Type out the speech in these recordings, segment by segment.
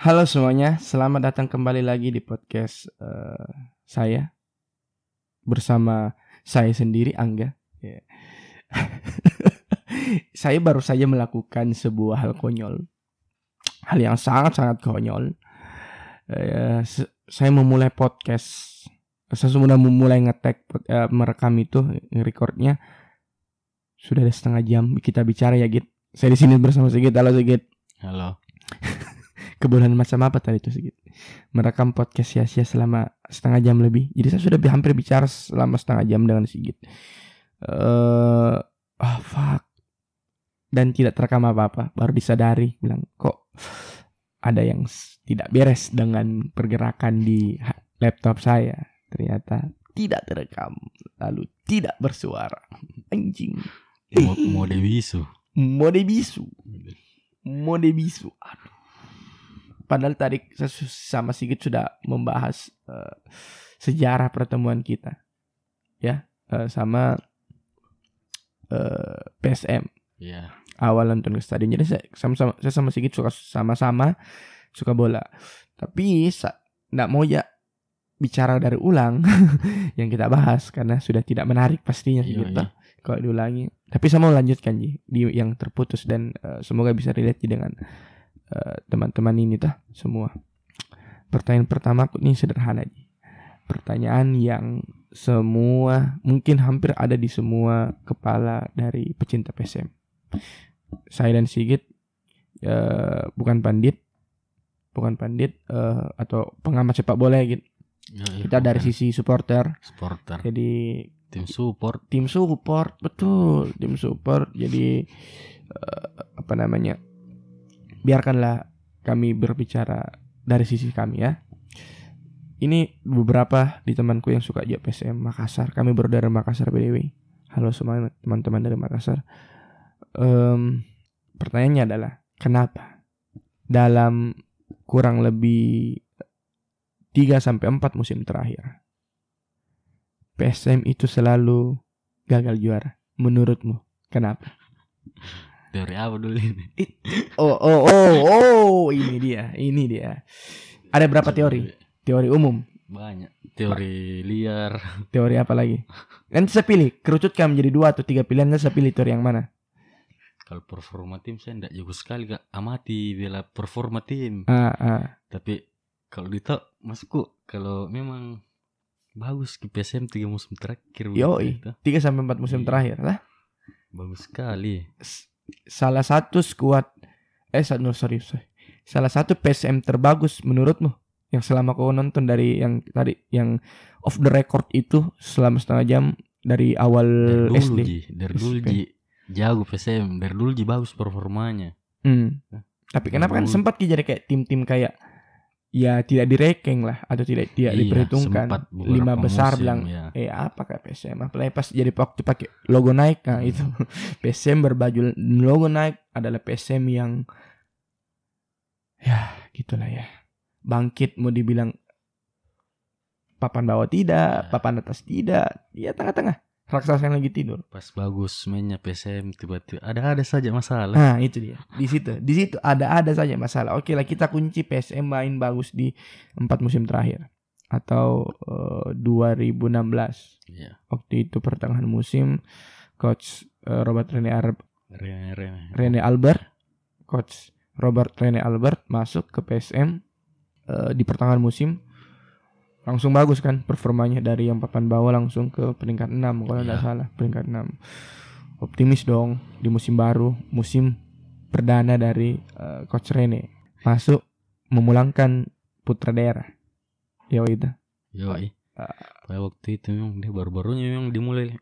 Halo semuanya, selamat datang kembali lagi di podcast uh, saya bersama saya sendiri Angga. Yeah. saya baru saja melakukan sebuah hal konyol, hal yang sangat-sangat konyol. Uh, saya memulai podcast, saya sudah memulai ngetek uh, merekam itu, recordnya sudah ada setengah jam kita bicara ya Git. Saya di sini bersama Sigit. Halo Sigit. Halo kebodohan macam apa tadi itu sedikit merekam podcast sia-sia selama setengah jam lebih. Jadi saya sudah hampir bicara selama setengah jam dengan Sigit. Uh, oh fuck. Dan tidak terekam apa-apa. Baru disadari bilang kok ada yang tidak beres dengan pergerakan di laptop saya? Ternyata tidak terekam. Lalu tidak bersuara. Anjing. Mode bisu. Mode bisu. Mode bisu. Aduh Padahal tadi sama Sigit sudah membahas uh, sejarah pertemuan kita, ya uh, sama uh, eh, PSM. Yeah. Awal nonton ke stadion. Jadi saya sama, sama saya sama Sigit suka sama-sama suka bola. Tapi tidak mau ya bicara dari ulang yang kita bahas karena sudah tidak menarik pastinya sih gitu. Kalau diulangi. Tapi saya mau lanjutkan di yang terputus dan uh, semoga bisa relate dengan teman-teman uh, ini tah semua. Pertanyaan pertama aku ini sederhana aja. Pertanyaan yang semua mungkin hampir ada di semua kepala dari pecinta PSM. Saya dan Sigit uh, bukan pandit, bukan pandit uh, atau pengamat sepak bola ya gitu. Ya, ya, Kita dari sisi supporter. Supporter. Jadi tim support. Tim support betul, tim support. Jadi uh, apa namanya? Biarkanlah kami berbicara dari sisi kami ya. Ini beberapa di temanku yang suka juga PSM Makassar. Kami baru dari Makassar BDW. Halo semua teman-teman dari Makassar. Um, pertanyaannya adalah kenapa dalam kurang lebih 3 sampai 4 musim terakhir PSM itu selalu gagal juara menurutmu kenapa Teori apa dulu ini? Oh, oh, oh, oh, ini dia, ini dia. Ada berapa teori? Teori umum. Banyak. Teori liar. Teori apa lagi? Kan saya pilih, kerucutkan menjadi dua atau tiga pilihan, saya pilih teori yang mana? Kalau performa tim saya tidak jago sekali kak amati bela performa tim. Ah, ah. Tapi kalau dito masukku kalau memang bagus ke PSM tiga musim terakhir. Yo, tiga sampai empat musim iya. terakhir lah. Bagus sekali salah satu skuad eh no, sorry, sorry. Salah satu PSM terbagus menurutmu yang selama kau nonton dari yang tadi yang off the record itu selama setengah jam dari awal dari dulu, SD Ji. dari dulu Ji. Jago PSM dari dulu Ji bagus performanya. Hmm. tapi kenapa kan sempat jadi kayak tim-tim kayak ya tidak direkeng lah atau tidak tidak iya, diperhitungkan. lima besar musim, bilang ya. eh apa kayak PSM apalagi pas jadi waktu pakai logo naik? Nah hmm. itu. PSM berbaju logo naik adalah PSM yang ya gitulah ya. Bangkit mau dibilang papan bawah tidak ya. papan atas tidak. Ya tengah-tengah raksasa yang lagi tidur. Pas bagus mainnya PSM tiba-tiba ada ada saja masalah. Nah itu dia di situ di situ ada ada saja masalah. Oke lah kita kunci PSM main bagus di empat musim terakhir atau uh, 2016. Yeah. Waktu itu pertengahan musim coach uh, Robert Rene Ar Rene, Rene. Rene Albert coach Robert Rene Albert masuk ke PSM uh, eh, di pertengahan musim langsung bagus kan performanya. Dari yang papan bawah langsung ke peringkat 6 kalau tidak yeah. salah. Peringkat 6 optimis dong di musim baru musim perdana dari uh, coach Rene. Masuk memulangkan putra daerah. Yo itu yo uh, waktu itu memang dia baru-barunya memang dimulai.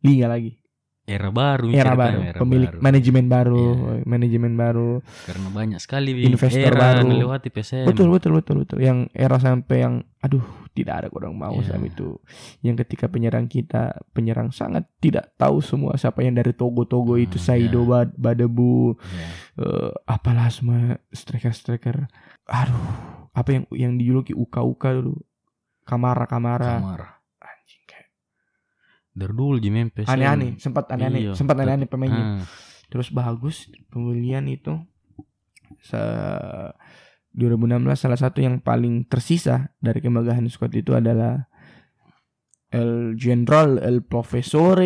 Liga lagi era baru era baru. era pemilik baru. manajemen baru yeah. manajemen baru. Karena banyak sekali investor era baru. melewati PSM betul betul betul betul. Yang era sampai yang aduh tidak ada orang mau yeah. sama itu. Yang ketika penyerang kita penyerang sangat tidak tahu semua siapa yang dari Togo Togo hmm, itu Saido yeah. Badebu yeah. uh, apalah semua striker striker aduh apa yang yang dijuluki Uka Uka dulu? Kamara Kamara, Kamara dari dulu di Memphis aneh-aneh sempat aneh-aneh iya, sempat aneh-aneh pemainnya. Hmm. terus bagus pembelian itu se 2016 salah satu yang paling tersisa dari kemegahan squad itu adalah El General, El Professore,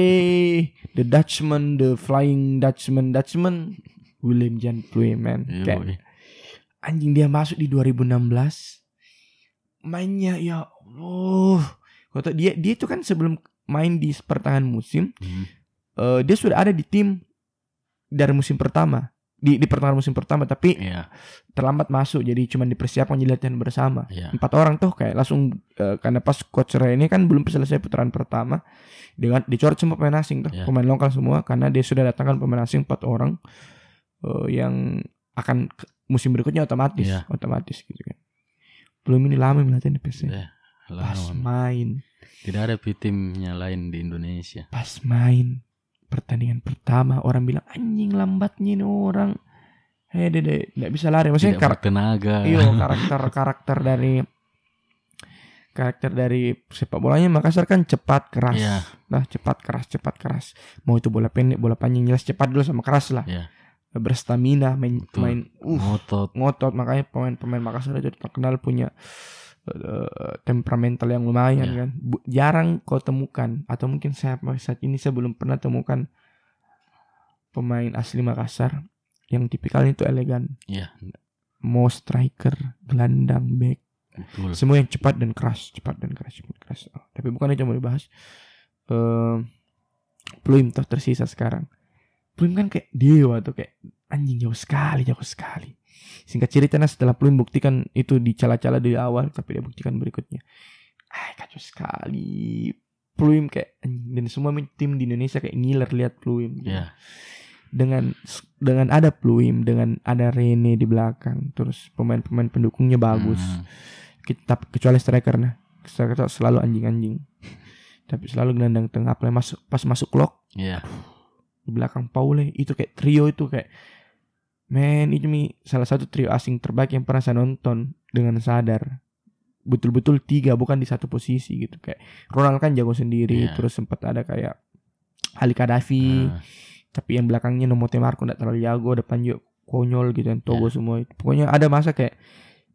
The Dutchman, The Flying Dutchman, Dutchman, William Jan Pluim, man. Iya, Kayak anjing dia masuk di 2016 mainnya ya Allah. Kau tahu dia dia itu kan sebelum main di pertengahan musim Hmm. eh, dia sudah ada di tim dari musim pertama di di pertengahan musim pertama tapi Iya, terlambat masuk jadi cuma dipersiapkan jadi latihan bersama iya. empat orang tuh kayak langsung eh, karena pas coach Ray ini kan belum selesai putaran pertama dengan dicoret semua pemain asing tuh Ya. pemain lokal semua karena dia sudah datangkan pemain asing empat orang eh, yang akan musim berikutnya otomatis Ya. otomatis gitu kan belum ini lama latihan di PC Ya, pas main Tidak ada timnya lain di Indonesia. pas main pertandingan pertama orang bilang anjing lambatnya ini orang eh dede nggak bisa lari maksudnya Tidak kar- bertenaga. Iya karakter karakter dari karakter dari sepak bolanya Makassar kan cepat keras. Iya. Nah cepat keras cepat keras. Mau itu bola pendek bola panjang jelas cepat dulu sama keras lah. Iya. Berstamina main Betul. main uh Ngotot. ngotot makanya pemain-pemain Makassar itu terkenal punya eh, temperamental yang lumayan Iya. kan. Bu- jarang kau temukan atau mungkin saya saat ini saya belum pernah temukan pemain asli Makassar yang tipikalnya itu elegan. Iya, Mau striker, gelandang, back, betul. semua yang cepat dan keras, cepat dan keras, cepat dan keras. Oh, tapi bukan itu yang mau dibahas. Pluim toh tersisa sekarang. Pluim kan kayak dewa tuh kayak anjing jauh sekali, jauh sekali. Singkat cerita nah setelah Pluim buktikan itu di cala-cala di awal, tapi dia buktikan berikutnya. Ah, kacau sekali. Pluim kayak dan semua tim di Indonesia kayak ngiler lihat Pluim. gitu. Iya. Dengan dengan ada Pluim, dengan ada Rene di belakang, terus pemain-pemain pendukungnya bagus Hmm. kita kecuali striker nah striker selalu anjing-anjing tapi selalu gelandang tengah apalagi masuk pas masuk lock Iya. di belakang Paule itu kayak trio itu kayak men itu mi salah satu trio asing terbaik yang pernah saya nonton dengan sadar betul-betul tiga bukan di satu posisi gitu kayak Ronald kan jago sendiri Iya. terus sempat ada kayak Ali Kadafi Ah, tapi yang belakangnya Nomote Marco nggak terlalu jago depan juga konyol gitu kan Togo Ya. semua itu. pokoknya ada masa kayak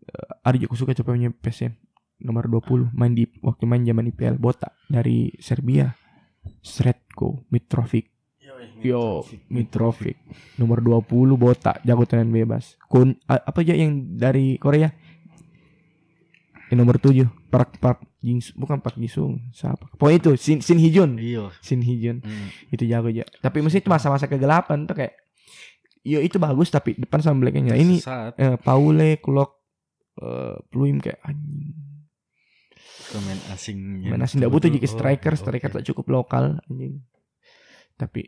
uh, Arjo suka cepetnya PSM nomor 20 main di waktu main zaman IPL botak dari Serbia Sretko Mitrovic yo Mitrovic nomor 20 botak. Jago tenan bebas. Kun a- apa aja yang dari Korea? Yang nomor 7 Park Park Jins bukan Park Jisung siapa? Pokoknya itu Shin, Shin Hijun Iya. Shin Hijun Hmm. itu jago aja. Tapi mesti itu masa-masa kegelapan tuh kayak ya itu bagus tapi depan sama belakangnya ini eh, Paule Klok eh, Pluim kayak anjing. Pemain asing. mana sih nggak butuh jadi striker. Striker tak cukup lokal anjing. Tapi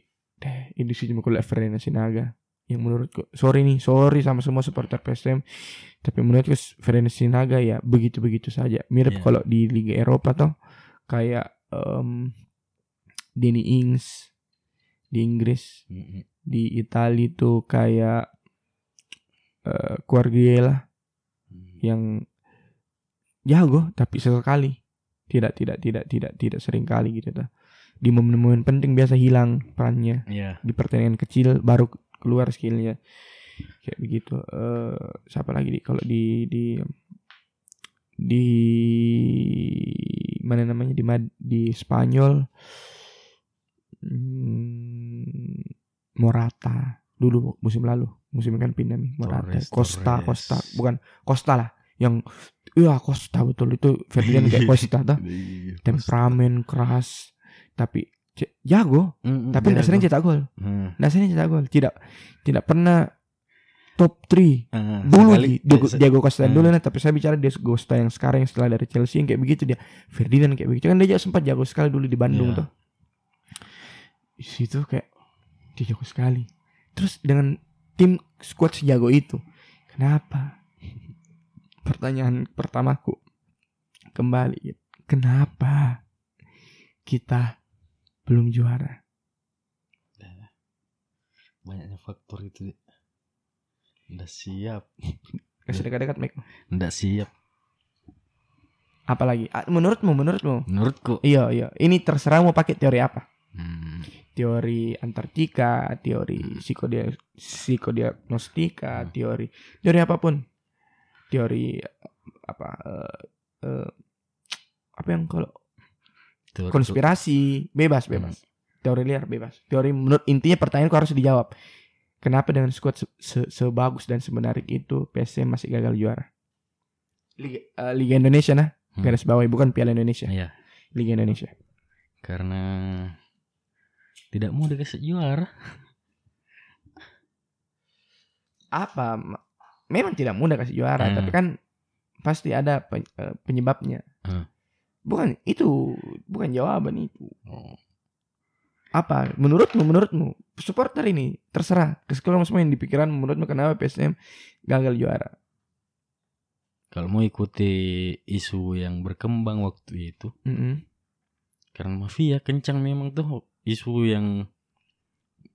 sih cuma kuliah Ferena Sinaga yang menurutku sorry nih sorry sama semua supporter PSM tapi menurutku Ferena Sinaga ya begitu begitu saja mirip Iya. kalau di Liga Eropa tuh kayak em Danny Ings di Inggris Hmm. di Italia tuh kayak eh Guardiola Hmm. yang jago tapi sesekali tidak tidak tidak tidak tidak sering kali gitu tuh di momen-momen penting biasa hilang perannya. Iya. di pertandingan kecil baru keluar skillnya. Kayak begitu. Eh siapa lagi di kalau di di di mana namanya di Mad- di Spanyol? Hmm, Morata. Dulu musim lalu. Musim kan pindah nih Morata. Torres, Costa Torres. Costa bukan Costa lah. Yang iya Costa betul. Itu Ferdinand kayak Costa tuh Iya, temperamen keras tapi jago. Hmm, tapi tidak sering cetak gol. Tidak sering cetak gol. Tidak tidak pernah top 3 Ah, dulu sekali- di Diego, se- Diego Costa Hmm. dulu nah tapi saya bicara Diego Costa yang sekarang yang setelah dari Chelsea yang kayak begitu dia Ferdinand kayak begitu. Kan dia sempat jago sekali dulu di Bandung Iya. tuh. Di situ kayak dia jago sekali. Terus dengan tim squad sejago itu kenapa? Pertanyaan pertamaku kembali. Kenapa kita belum juara. Banyaknya faktor itu Nggak siap. Kasih dekat-dekat Mike Nggak siap. Apalagi? Menurutmu menurutmu? Menurutku. Iya iya. Ini terserah mau pakai teori apa. Hmm. teori Antartika, teori psikodia psikodiagnostika, Hmm. teori teori apa pun. teori apa eh, eh, apa yang kalau Teori- konspirasi bebas bebas. Teori liar bebas. Teori menurut intinya pertanyaan kau harus dijawab. Kenapa dengan skuad se- se- sebagus dan semenarik itu PSM masih gagal juara? Liga, eh, Liga Indonesia nah. Hmm. garis bawahi bukan Piala Indonesia. Iya, Liga Indonesia. Karena tidak mau dikasih juara. apa? Ma- memang tidak mudah kasih juara Hmm. tapi kan pasti ada eh, penyebabnya. Hmm. Bukan itu bukan jawaban itu Oh. apa menurutmu menurutmu supporter ini terserah keseluruhan semua yang dipikiran menurutmu kenapa PSM gagal juara Kalau mau ikuti isu yang berkembang waktu itu, Mm-mm. karena mafia kencang memang tuh isu yang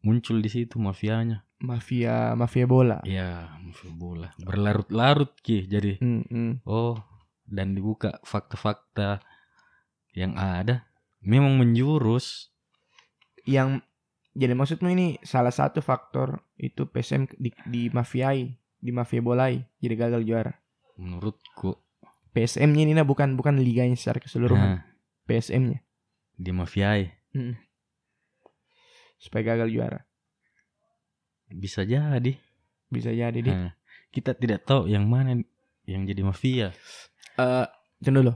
muncul di situ mafianya. mafia mafia bola Ya, mafia bola berlarut-larut ki. Jadi Mm-mm. oh dan dibuka fakta-fakta yang ada memang menjurus. yang jadi maksudmu ini salah satu faktor itu PSM di, di mafiai di mafia bolai jadi gagal juara. Menurutku, PSM-nya ini nah, bukan bukan liganya secara keseluruhan. Nah, PSM-nya di mafiai supaya gagal juara. Bisa jadi. bisa jadi deh Nah, kita tidak tahu yang mana yang jadi mafia. eh tunggu dulu.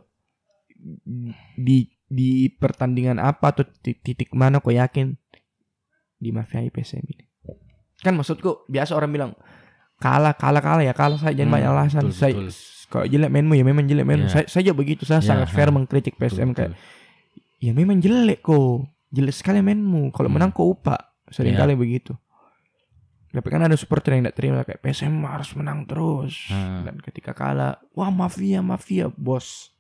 Di di pertandingan apa atau titik, titik mana kau yakin di mafia PSM ini? Kan maksudku biasa orang bilang kalah kalah kalah ya kalah saya jangan Hmm, banyak alasan. betul, saya betul. kalau jelek mainmu ya memang jelek mainmu. Ya. Saya saja begitu saya Ya, sangat fair ha. mengkritik PSM Betul, kayak betul. ya memang jelek kok. Jelek sekali mainmu. Kalau Hmm. menang kau upah. Sering Ya. kali begitu. Tapi kan ada supporter yang tidak terima kayak PSM harus menang terus. Hmm. Dan ketika kalah, wah mafia mafia bos.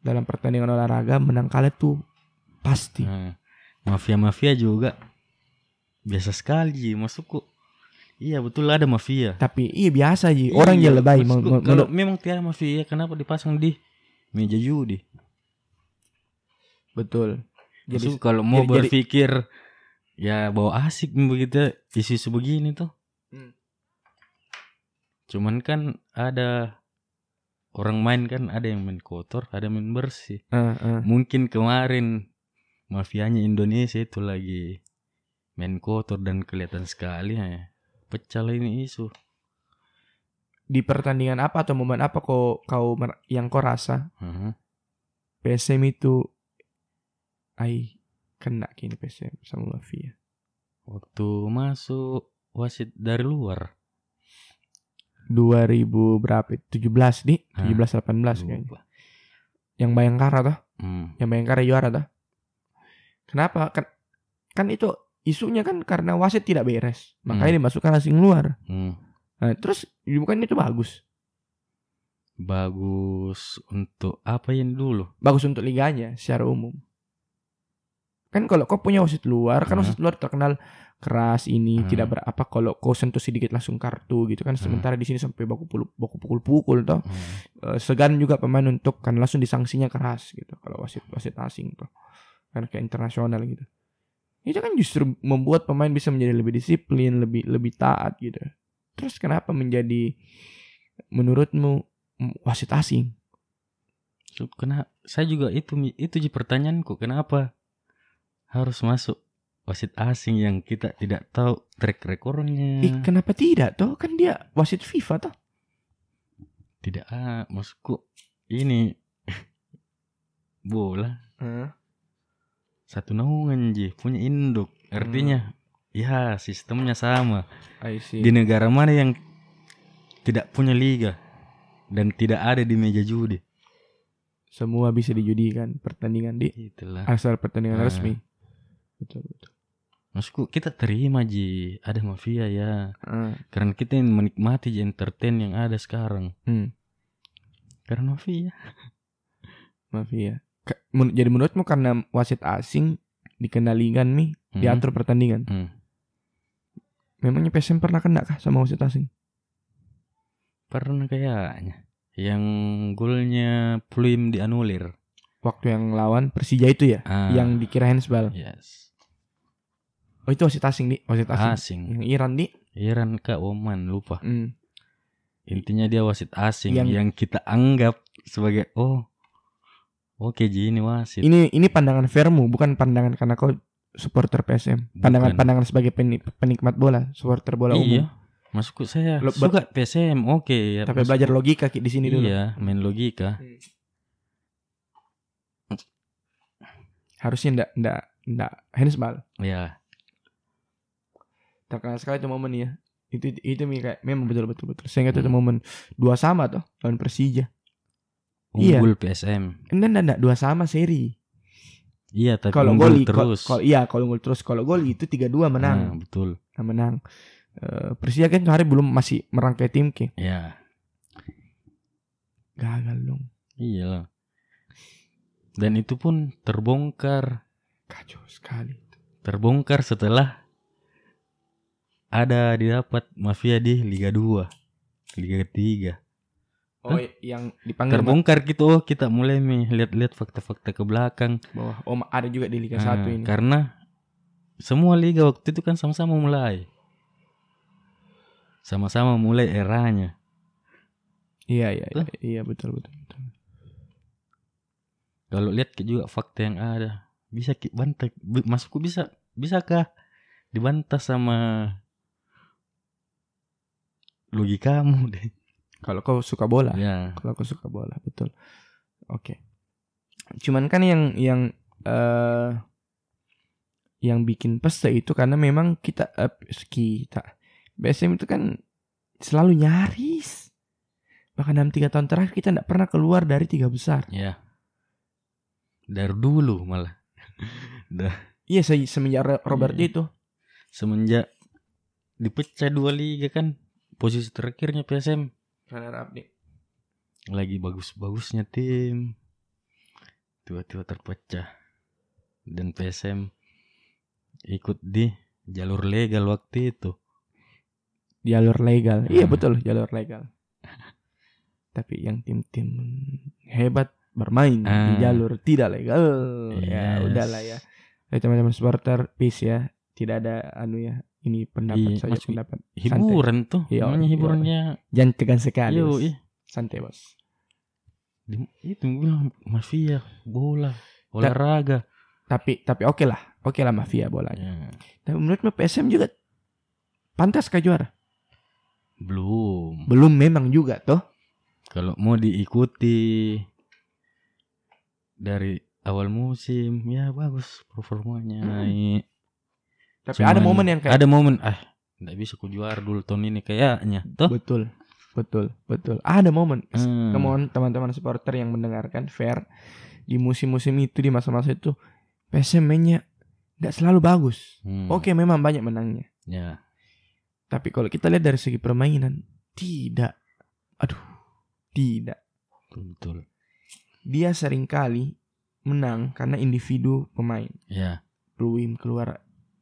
Dalam pertandingan olahraga menang kalah tuh pasti. Nah, mafia-mafia juga biasa sekali masukku. Iya betul ada mafia. Tapi iya biasa ji. Orang Iya, je lebay. kalau memang tiada mafia kenapa dipasang di meja judi? betul. Jadi kalau mau jadi- jadi- berpikir ya bawa asik begitu isu-isu begini tuh. Hmm. Cuman kan ada orang main kan ada yang main kotor, ada yang main bersih. eh, eh. Mungkin kemarin mafianya Indonesia itu lagi main kotor dan kelihatan sekali ya. Pecah lah ini isu. di pertandingan apa atau momen apa kau kau yang kau rasa Mhm. PSM itu ai kena kini PSM sama mafia. Waktu masuk wasit dari luar. 2000 berapa? 17 di Hah, 17 18 kayaknya. Yang Bayangkara tuh, Hmm. yang Bayangkara juara tuh. Kenapa? Kan kan itu isunya kan karena wasit tidak beres. Makanya dimasukkan asing luar. Hmm. Nah, terus bukan itu bagus. Bagus untuk apa yang dulu? Bagus untuk liganya secara umum. Kan kalau kau punya wasit luar, kan Hmm. wasit luar terkenal keras ini Hmm. tidak berapa kalau kau sentuh sedikit langsung kartu gitu kan sementara di sini sampai baku pukul baku pukul-pukul toh. Hmm. Eh, segan juga pemain untuk kan langsung disanksinya keras gitu kalau wasit wasit asing tuh kan kayak internasional gitu. Itu kan justru membuat pemain bisa menjadi lebih disiplin lebih lebih taat gitu. Terus kenapa menjadi menurutmu wasit asing? Kena saya juga itu itu pertanyaanku kenapa harus masuk wasit asing yang kita tidak tahu track recordnya. Ih, kenapa tidak toh? Kan dia wasit FIFA toh? Tidak ah maksudku ini bola. Satu naungan ji punya induk. Artinya ya sistemnya sama. Di negara mana yang tidak punya liga dan tidak ada di meja judi? Semua bisa dijudikan pertandingan di itulah. asal pertandingan Ah. resmi. Betul betul maksudku kita terima ji. Ada mafia ya. Ah, karena kita yang menikmati ji entertain yang ada sekarang. Hmm, karena mafia. Mafia. Ke- men- jadi menurutmu karena wasit asing dikendalikan nih Hmm. diatur pertandingan? Hmm. memangnya PSM pernah kena kah sama wasit asing? Pernah kayaknya. Yang golnya Pluim dianulir. Waktu yang lawan Persija itu ya? Ah, yang dikira handsball? Yes oh itu wasit asing di. Wasit asing asing. Yang Iran di. Iran ke Oman lupa. Hmm, intinya dia wasit asing Yang- yang, kita anggap sebagai oh oke ji ini wasit. Ini ini pandangan fairmu, bukan pandangan karena kau supporter PSM. Pandangan Bukan. pandangan sebagai peni- penikmat bola, supporter bola iya. umum. masukku saya Lo- suka PSM oke. Ya Tapi belajar logika di sini dulu. iya main logika. Harusnya ndak ndak ndak handsball. ya Terkenal sekali itu momen ya. Itu itu kayak memang betul betul betul. Saya ingat itu momen dua sama tuh lawan Persija. Iya. unggul PSM Enggak enggak enggak dua sama seri. iya tapi Kalau unggul gol terus Kalau iya kalau gol terus kalau gol itu 3-2 Nah, menang. betul Nah, menang. Eh, Persija kan kemarin belum masih merangkai tim ke. ya Gagal dong. iya lah dan itu pun terbongkar Kacau sekali. terbongkar setelah ada didapat. Mafia di Liga 2 Liga 3 Oh, yang dipanggil terbongkar gitu. Oh kita mulai nih lihat-lihat fakta-fakta ke belakang. Bawah. Oh, ada juga di Liga Nah, 1 ini. karena semua liga waktu itu kan sama-sama mulai. Sama-sama mulai eranya. Iya, iya, iya, iya betul betul betul. kalau lihat juga fakta yang ada bisa bantah masukku bisa bisakah dibantah sama logikamu deh Kalau kau suka bola, ya kalau kau suka bola, betul. Oke. Cuman kan yang yang eh yang bikin peste itu karena memang kita eh, kita BSM itu kan selalu nyaris. Bahkan dalam tiga tahun terakhir kita tidak pernah keluar dari tiga besar. ya dari dulu malah Iya se- semenjak Ro- Robert Iya. itu. semenjak dipecah dua liga kan posisi terakhirnya PSM Runner up nih. lagi bagus-bagusnya tim tiba-tiba terpecah dan PSM ikut di jalur legal waktu itu jalur legal. Iya Hmm. betul jalur legal. Tapi yang tim-tim hebat bermain di Ah. jalur tidak legal. Ya Yes. udahlah ya. Ya teman-teman supporter peace ya. Tidak ada anu ya. Ini pendapat Iya, masuk- pendapat. hiburan tuh Iya, namanya iya. hiburannya Jangan tegang sekali. yo bos. ih Santai bos. Di- itu gua bilang mafia bola olahraga Tapi tapi oke lah. Oke lah mafia bolanya. Ya, Tapi menurutmu PSM juga pantas kah juara? belum Belum memang juga toh. kalau mau diikuti dari awal musim ya bagus performanya Hmm. naik Tapi Cuman ada momen yang kayak ada momen ah nggak bisa ku juara dulu tahun ini kayaknya tuh betul. Betul, betul. Ada momen. Hmm. Kemohon teman-teman supporter yang mendengarkan fair di musim-musim itu di masa-masa itu PSM mainnya tidak selalu bagus. Hmm, Oke, memang banyak menangnya. ya Tapi kalau kita lihat dari segi permainan, tidak. Aduh, tidak. betul, betul. Dia sering kali menang karena individu pemain. ya Pluim keluar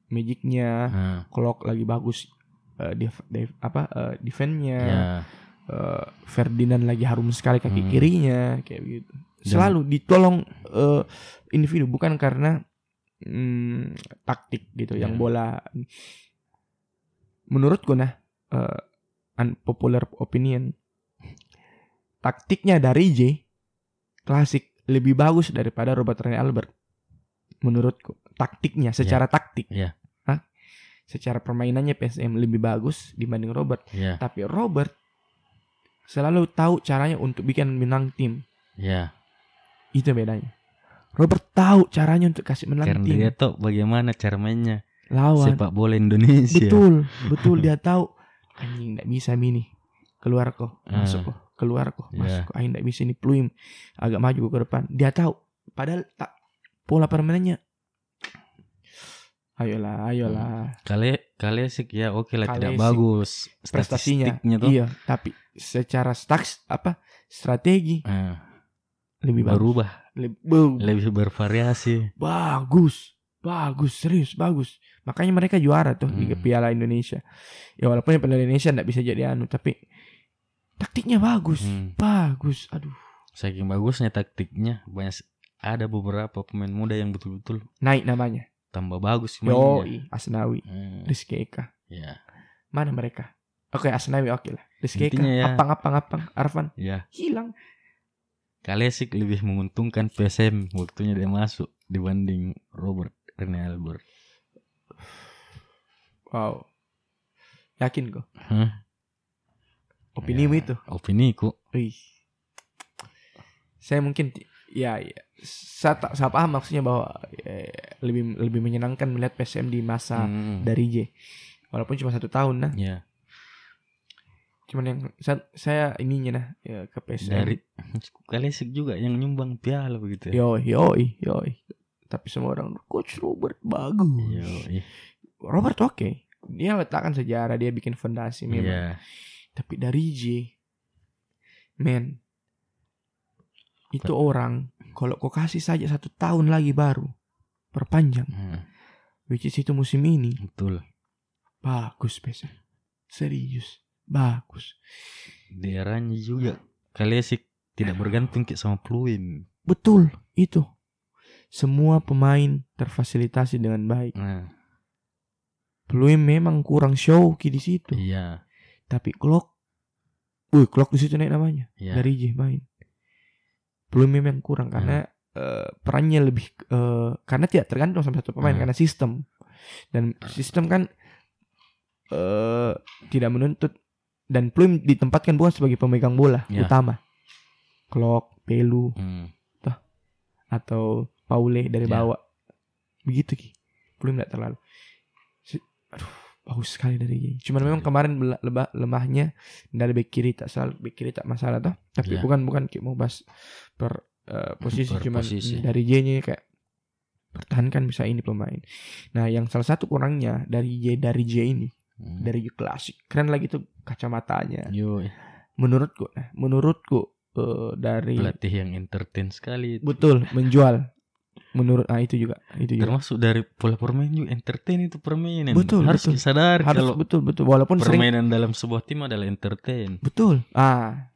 magicnya, nah, Klok lagi bagus eh, def- def- apa eh, defense-nya. ya eh, Ferdinand lagi harum sekali kaki Hmm. kirinya kayak. Dan- Selalu ditolong eh, individu bukan karena mm, taktik gitu yang Ya. bola. Menurutku nah eh, unpopular opinion taktiknya dari J klasik lebih bagus daripada Robert Rene Albert. Menurutku taktiknya secara taktik. Ya. Secara permainannya PSM lebih bagus dibanding Robert. ya Tapi Robert selalu tahu caranya untuk bikin menang tim. ya Itu bedanya. Robert tahu caranya untuk kasih menang karena tim. dia tahu bagaimana cara mainnya Lawan. sepak bola Indonesia Betul, betul dia tahu. Anjing tidak bisa mini. Keluar kok, Ah. masuk kok, keluar kok, Ya. masuk kok. Anjing tidak bisa ini pluim. Agak maju ke depan. Dia tahu. Padahal tak pola permainannya. Ayolah, ayolah. kali kali sih ya oke lah tidak bagus Prestasinya. tuh Iya, tapi secara staks apa strategi Ah, lebih bagus. berubah Lebih, lebih bervariasi bagus bagus serius bagus makanya mereka juara tuh di Hmm. Piala Indonesia ya walaupun Piala Indonesia nggak bisa jadi anu tapi taktiknya bagus Hmm. bagus aduh saking bagusnya taktiknya banyak ada beberapa pemain muda yang betul-betul naik namanya tambah bagus Yo mainnya Asnawi Hmm, Rizky Eka ya mana mereka Oke, Asnawi oke lah. Rizky Intinya ya. apang apang apang Arfan Ya, hilang. Kalesik lebih menguntungkan PSM waktunya dia masuk dibanding Robert Rene Albert. Wow. Yakin kok Hah? opinimu Ya, itu? Opini ku. Wih. Saya mungkin ya, ya saya, tak, saya paham maksudnya bahwa ya, lebih lebih menyenangkan melihat PSM di masa Hmm, dari J. Walaupun cuma satu tahun nah. ya, Cuman yang saya, saya ininya nah ya, ke PSM. dari Kalesik juga yang nyumbang piala begitu ya. Yoi, yoi, yoi. Tapi semua orang Coach Robert bagus. Yoi. Robert oke. Dia letakkan sejarah, dia bikin fondasi memang. Iya. Tapi dari J, men, itu orang kalau kau kasih saja satu tahun lagi baru perpanjang, Hmm, which is itu musim ini betul. bagus PSM, serius bagus, Di eranya juga Kalesik tidak bergantung kayak sama Pluim. betul itu. Semua pemain terfasilitasi dengan baik. Nah, Pluim memang kurang show ki di situ. iya, Tapi Clock, wih Clock di situ naik namanya iya. dari J main. Belum memang kurang karena eh, perannya lebih eh, karena tidak tergantung sama satu pemain Hmm. karena sistem dan sistem kan eh tidak menuntut dan Pluim ditempatkan bukan sebagai pemegang bola Ya. utama. Clock, Pelu Hmm, atau Paule dari Ya. bawah. Begitu ki. Pluim tidak terlalu. Si- Aduh, bagus sekali dari J. Cuman memang kemarin bela- lebah- lemahnya dari back kiri tak salah, back kiri tak masalah toh. Tapi Ya. bukan bukan mau bahas per eh, posisi Per cuman posisi. dari J-nya kayak pertahankan bisa ini pemain. Nah, yang salah satu kurangnya dari J dari J ini, hmm. dari J klasik. Keren lagi tuh kacamatanya. Yoi. Menurutku, nah, menurutku eh, dari pelatih yang entertain sekali. betul menjual. Menurut ah itu juga, itu juga. Termasuk dari pola permainan juga entertain itu permainan. Betul, Harus betul. disadari Harus kalau betul betul walaupun sering permainan dalam sebuah tim adalah entertain. Betul. Ah.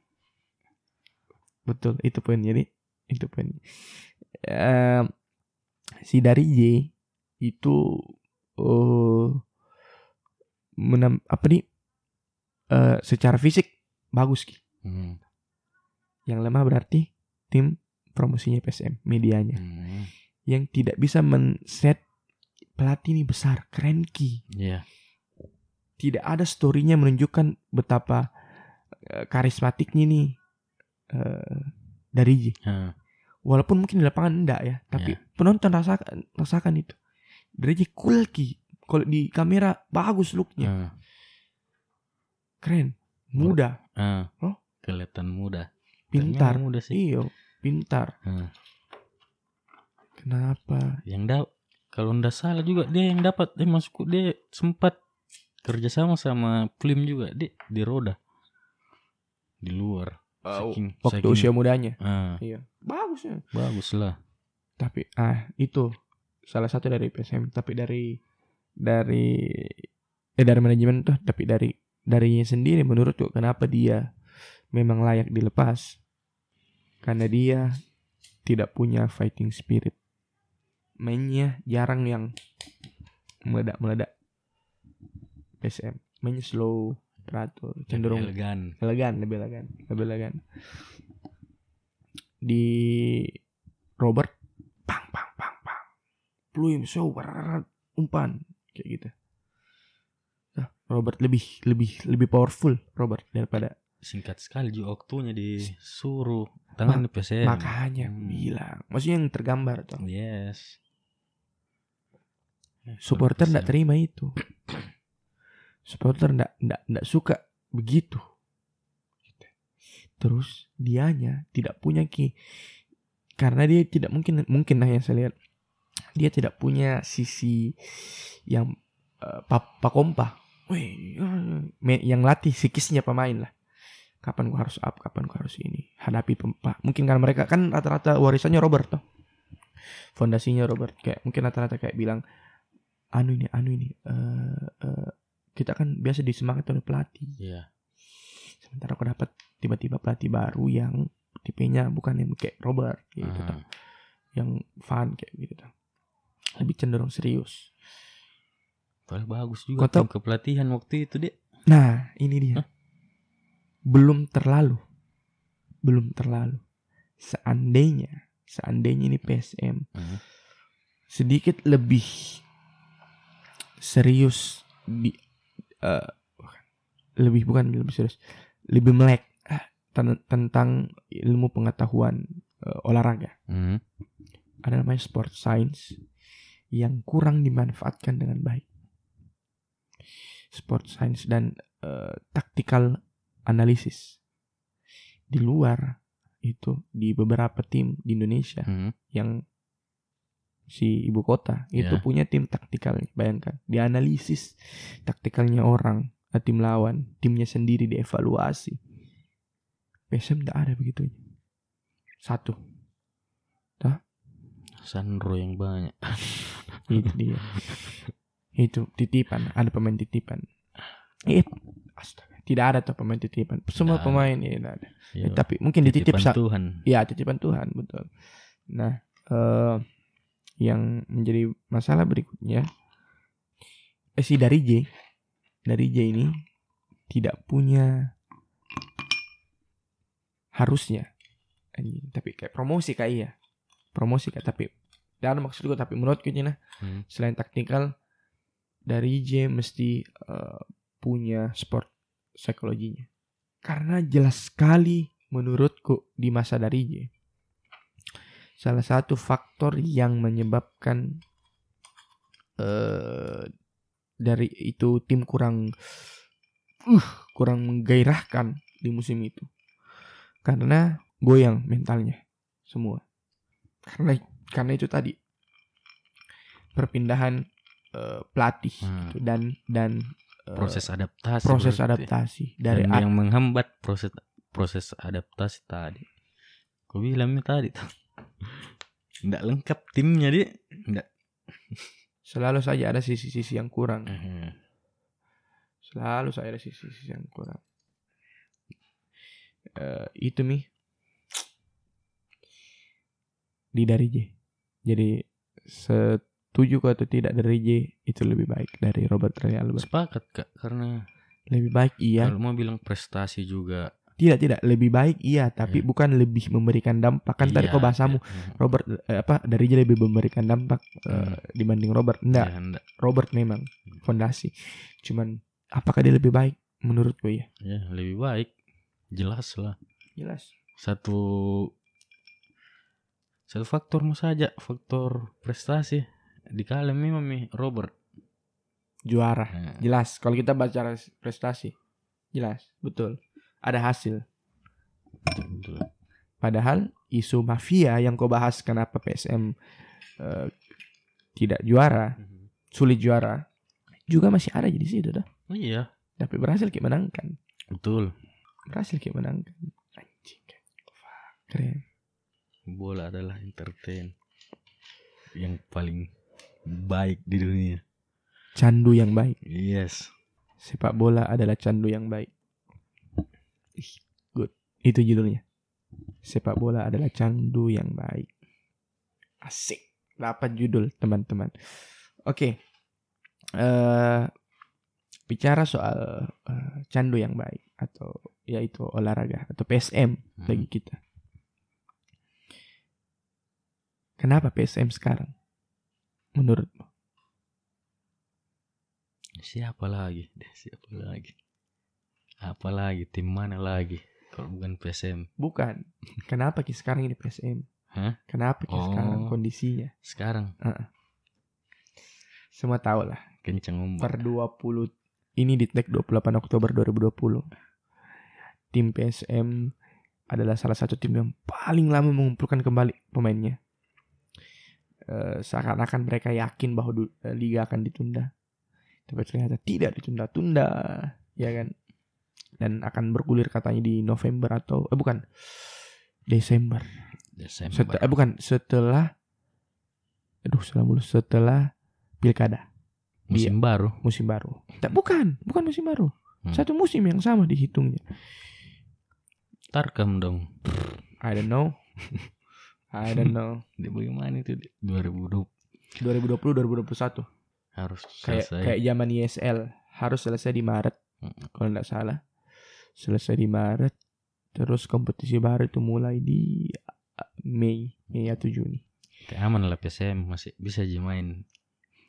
Betul, itu poin. Jadi itu poin. Em, si dari Y itu eh menam apa nih? eh secara fisik bagus Ki. Hmm. Yang lemah berarti tim promosinya PSM, medianya. Hmm. Yang tidak bisa men-set pelatih ini besar, keren Ki. Iya. tidak ada storynya menunjukkan betapa eh, karismatiknya nih eh, dari J. Ah, Walaupun mungkin di lapangan enggak ya, tapi penonton rasakan rasakan itu. Dari J cool ki. Kalau di kamera bagus looknya, ah, keren, muda, ah. Oh. Kelihatan muda. pintar. Muda sih. Iyo, pintar. Ah. Kenapa? Yang da kalau ndak salah juga dia yang dapat dia masuk dia sempat kerjasama sama Plim juga dia di roda di luar. Saking, Waktu saking- usia mudanya. Ah, Iya, bagus ya. bagus lah. Tapi ah itu salah satu dari PSM, tapi dari dari eh dari manajemen tuh, tapi dari darinya sendiri menurutku kenapa dia memang layak dilepas? Karena dia tidak punya fighting spirit. Mainnya jarang yang meledak-meledak. PSM mainnya slow, teratur, cenderung elegan. elegan lebih elegan lebih elegan di Robert pang pang pang pang pluim show umpan kayak gitu Nah, Robert lebih lebih lebih powerful Robert daripada Singkat sekali juga waktunya disuruh tangan PSM. makanya Hmm. bilang maksudnya yang tergambar tuh Yes. Supporter PSM. nggak terima itu. Supporter nggak nggak suka begitu. Terus dianya tidak punya ki karena dia tidak mungkin mungkin lah yang saya lihat. Dia tidak punya sisi yang pa, pakompa. Wih, yang latih psikisnya pemain lah. Kapan gua harus up kapan gua harus ini hadapi pempa mungkin karena mereka kan rata-rata warisannya Robert tuh fondasinya Robert kayak mungkin rata-rata kayak bilang anu ini anu ini eh eh, kita kan biasa disemangat oleh pelatih Iya. sementara aku dapat tiba-tiba pelatih baru yang tipenya bukan yang kayak Robert gitu Ah. tau. yang fun kayak gitu tau. lebih cenderung serius Padahal bagus juga Kau tahu- tim kepelatihan waktu itu dia. Nah, ini dia. Hah? Belum terlalu. Belum terlalu. Seandainya, seandainya ini PSM Hmm. sedikit lebih serius di eh, bukan. lebih bukan lebih serius, lebih melek ten- tentang ilmu pengetahuan eh, olahraga. Hmm. Ada namanya sport science yang kurang dimanfaatkan dengan baik. Sport science dan eh, tactical analysis di luar itu di beberapa tim di Indonesia Hmm. yang si ibu kota. Itu Ya. punya tim taktikal bayangkan. Dianalisis taktikalnya orang eh, tim lawan timnya sendiri dievaluasi. PSM tidak ada begitu satu. Sandro yang banyak. itu dia. Itu titipan ada pemain titipan. Eh astaga tidak ada tuh pemain titipan. Semua ada. pemain ya tidak ada. Ya, tapi mungkin dititip titipan Tuhan. Ya titipan Tuhan betul. Nah, eh, yang menjadi masalah berikutnya, eh, si dari J, dari J ini tidak punya harusnya, anjing, tapi kayak promosi kayak iya, promosi kayak tapi, dan maksud gue tapi menurutku Cina, Hmm. selain taktikal, dari J mesti eh, punya sport psikologinya. Karena jelas sekali menurutku di masa dari J. Salah satu faktor yang menyebabkan eh dari itu tim kurang uh kurang menggairahkan di musim itu. Karena goyang mentalnya semua. Karena karena itu tadi perpindahan eh, pelatih Hmm. gitu, dan dan eh, Proses adaptasi. proses berarti. adaptasi dari yang menghambat proses proses adaptasi tadi. Kau bilangnya tadi tuh. Nggak lengkap timnya dia. Nggak. selalu saja ada sisi-sisi yang kurang. Eh, Selalu saja ada sisi-sisi yang kurang. Eh, itu mi di dari J. Jadi setuju atau tidak dari J itu lebih baik dari Robert Ray Albert. Sepakat kak karena Lebih baik iya, kalau mau bilang prestasi juga. Tidak tidak lebih baik iya, tapi Iya. bukan lebih memberikan dampak. Kan tadi Iya, kau bahasamu iya. Robert eh, apa dari J lebih memberikan dampak eh, Hmm. dibanding Robert. Enggak, Iya, nggak. Robert memang fondasi. Cuman apakah dia lebih baik menurutku ya? Ya, lebih baik. Jelas lah. Jelas. Satu satu faktormu saja, faktor prestasi. Di kalian memang Mi, Robert. Juara. Nah, Jelas. Kalau kita baca prestasi, jelas, betul. Ada hasil. Padahal isu mafia yang kau bahas kenapa PSM eh, tidak juara, sulit juara, juga masih ada di situ dah. Oh iya, Tapi berhasil kita menangkan. betul. Berhasil kita menangkan. Anjing. Keren. Bola adalah entertain yang paling baik di dunia. Candu yang baik. Yes. Sepak bola adalah candu yang baik. Ih, Good. Itu judulnya. Sepak bola adalah candu yang baik. Asik. Dapat judul teman-teman. Oke. Eh bicara soal eh, candu yang baik atau yaitu olahraga atau PSM Hmm. bagi kita. Kenapa PSM sekarang? Menurutmu? Siapa lagi? Siapa lagi? Apa lagi? Tim mana lagi? Kalau bukan PSM. Bukan. Kenapa Ki sekarang ini PSM? Hah? Kenapa Ki sekarang Oh. kondisinya? Sekarang Semua tahu lah. kencang ombak. Per 20 ini di tag 28 Oktober 2020. Tim PSM adalah salah satu tim yang paling lama mengumpulkan kembali pemainnya. Eh, seakan-akan mereka yakin bahwa eh, liga akan ditunda. Tapi ternyata tidak ditunda-tunda, ya kan? Dan akan bergulir katanya di November atau eh bukan Desember. Desember. Setel- eh bukan setelah aduh salah mulu setelah pilkada Musim baru. musim baru. Tak, bukan, bukan musim baru. Hmm. Satu musim yang sama dihitungnya. Tarkam dong. I don't know. I don't know. Di bagaimana itu? 2020 2020 2021 harus kayak selesai. kayak zaman ISL harus selesai di Maret. Kalau nggak salah. Selesai di Maret terus kompetisi baru itu mulai di uh, Mei Mei atau Juni Kayak aman lah PSM masih bisa aja main.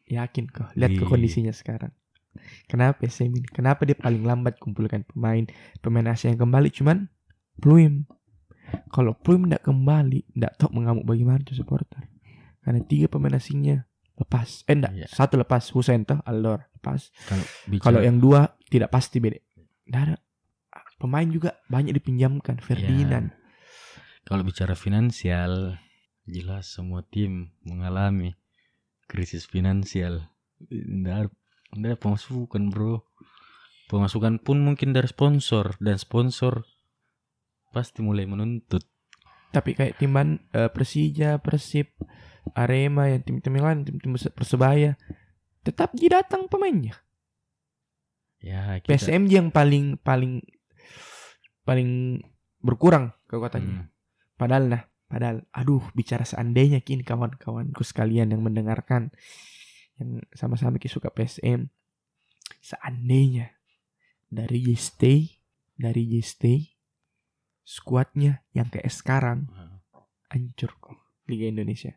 yakin kok lihat ke Iya. kondisinya sekarang. Kenapa SM ini kenapa dia paling lambat kumpulkan pemain pemain asing yang kembali? Cuman Pluim. Kalau Pluim tidak kembali tidak tahu mengamuk bagaimana tuh supporter. Karena tiga pemain asingnya lepas. Eh enggak Iya. satu lepas Husen toh Aldor lepas Kalau yang dua tidak pasti beda. Ada. Pemain juga banyak dipinjamkan. Iya. Ferdinand. kalau bicara finansial jelas semua tim mengalami krisis finansial. Nggak ada pemasukan bro. Pemasukan pun mungkin dari sponsor dan sponsor pasti mulai menuntut. Tapi kayak timan eh, Persija, Persib, Arema, yang tim-tim lain, tim-tim Perse- Persebaya, tetap dia datang pemainnya. Ya kita. PSMJ yang paling paling paling berkurang kekuatannya. Hmm, Padahal nah, padahal aduh bicara seandainya kini kawan-kawanku sekalian yang mendengarkan yang sama-sama ki suka PSM. Seandainya dari stay dari stay skuadnya yang kayak sekarang hancur kok Liga Indonesia.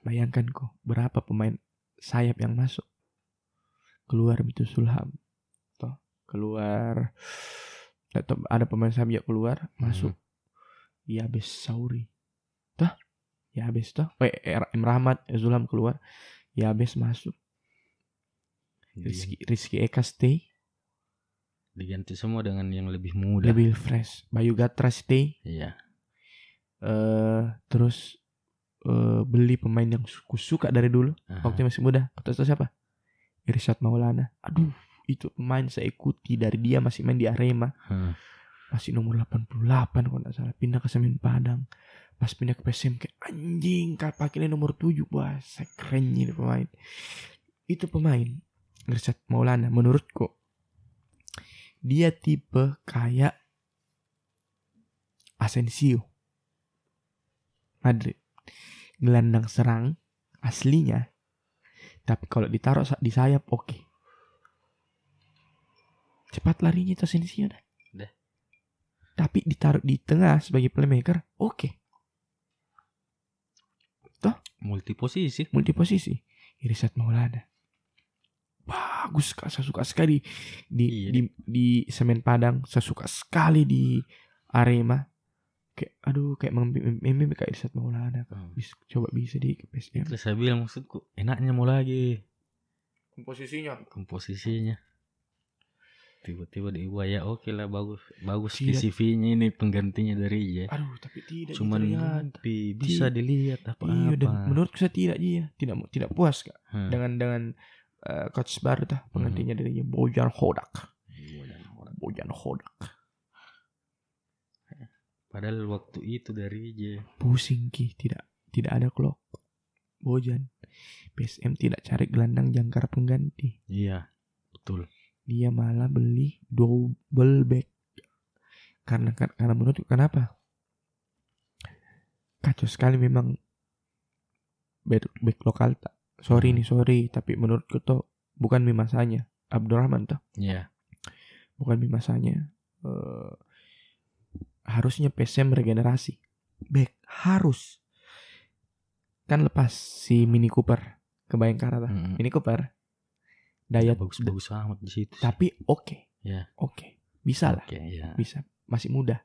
Bayangkan kok berapa pemain sayap yang masuk. Keluar itu Sulham. Toh, keluar atau ada pemain yang keluar masuk Yabes Sauri. Toh, Yabes toh. Oh, eh, M Rahmat, eh, Zulham keluar. Yabes masuk. Diganti, Rizky, Rizky Eka stay. diganti semua dengan yang lebih muda. Lebih fresh. Bayu Gatra stay. Iya. eh terus eh beli pemain yang ku suka dari dulu. Aha. waktu masih muda. Kau tahu siapa? Irsyad Maulana. Aduh, itu pemain saya ikuti dari dia masih main di Arema. Hah. Masih nomor 88 kalau nggak salah. Pindah ke Semen Padang. Pas pindah ke PSM kayak anjing pakainya nomor 7 wah saya keren ini pemain. Itu pemain Irsyad Maulana menurutku dia tipe kayak Asensio Madrid gelandang serang aslinya tapi kalau ditaruh di sayap oke. Cepat larinya itu Asensio dah. Dah. tapi ditaruh di tengah sebagai playmaker oke. Multi posisi. multi posisi. Irisat Maulana. Bagus kak. Saya suka sekali di Iya, di di semen Padang. Saya suka sekali di Arema kayak aduh kayak mimpi kayak Irisat Maulana. Hmm. bisa coba bisa di PSM Itu saya bilang maksudku enaknya mau lagi. Komposisinya? Komposisinya. Tiba-tiba di ya oke lah bagus. Bagus di Tidak. CV-nya ini penggantinya dari ya. aduh tapi tidak Cuman terlihat mimpi bisa dilihat iya dan menurutku saya tidak dia tidak tidak puas kak. Hmm. dengan dengan eh, coach baru tah penggantinya dari Bojan Hodak. Bojan Hodak Padahal waktu itu dari J. pusing ki. Tidak tidak ada clock Bojan. PSM tidak cari gelandang jangkar pengganti. Iya, betul. dia malah beli double back. Karena karena menurutku kenapa? Kacau sekali memang back, back lokal tak sorry Hmm. nih sorry tapi menurutku tuh bukan masanya Abdurrahman tuh Iya. bukan masanya Eh, harusnya PSM regenerasi back harus kan lepas si Mini Cooper ke Bayangkara tuh Mm-mm. Mini Cooper daya bagus-bagus amat di situ. sih. tapi oke Ya. oke bisa lah Oke, ya. bisa masih muda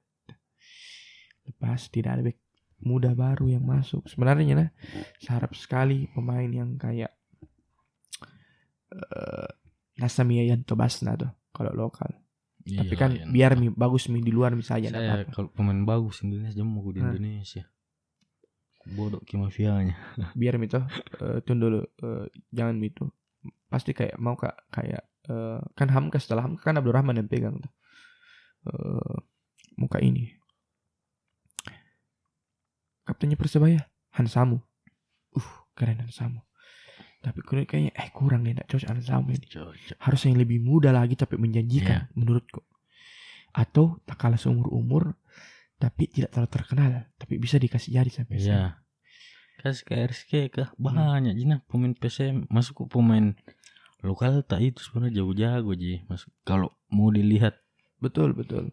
lepas tidak ada back muda baru yang masuk sebenarnya nah saya harap sekali pemain yang kayak eh Nasami Yanto Basna tuh kalau lokal Iya, tapi kan iya. biar mi bagus mi di luar misalnya saya apa-apa. kalau pemain bagus Indonesia mau di Hah. Indonesia. Bodoh ki mafianya. biar mi tuh eh, tunggu dulu eh, jangan mi tuh pasti kayak mau kak kayak eh, kan Hamka setelah Hamka kan Abdurrahman yang pegang tuh Eh, muka ini kaptennya Persebaya Hansamu uh keren Hansamu tapi kurang kayaknya eh kurang nih nggak cocok Hansamu ini harus yang lebih muda lagi tapi menjanjikan menurutku. Atau tak kalah seumur umur tapi tidak terlalu terkenal tapi bisa dikasih jari sampai sana. Iya. Kasih ke RSK kah banyak jina pemain PSM masuk ke pemain lokal tak itu sebenarnya jago-jago ji. Mas kalau mau dilihat. Betul, betul.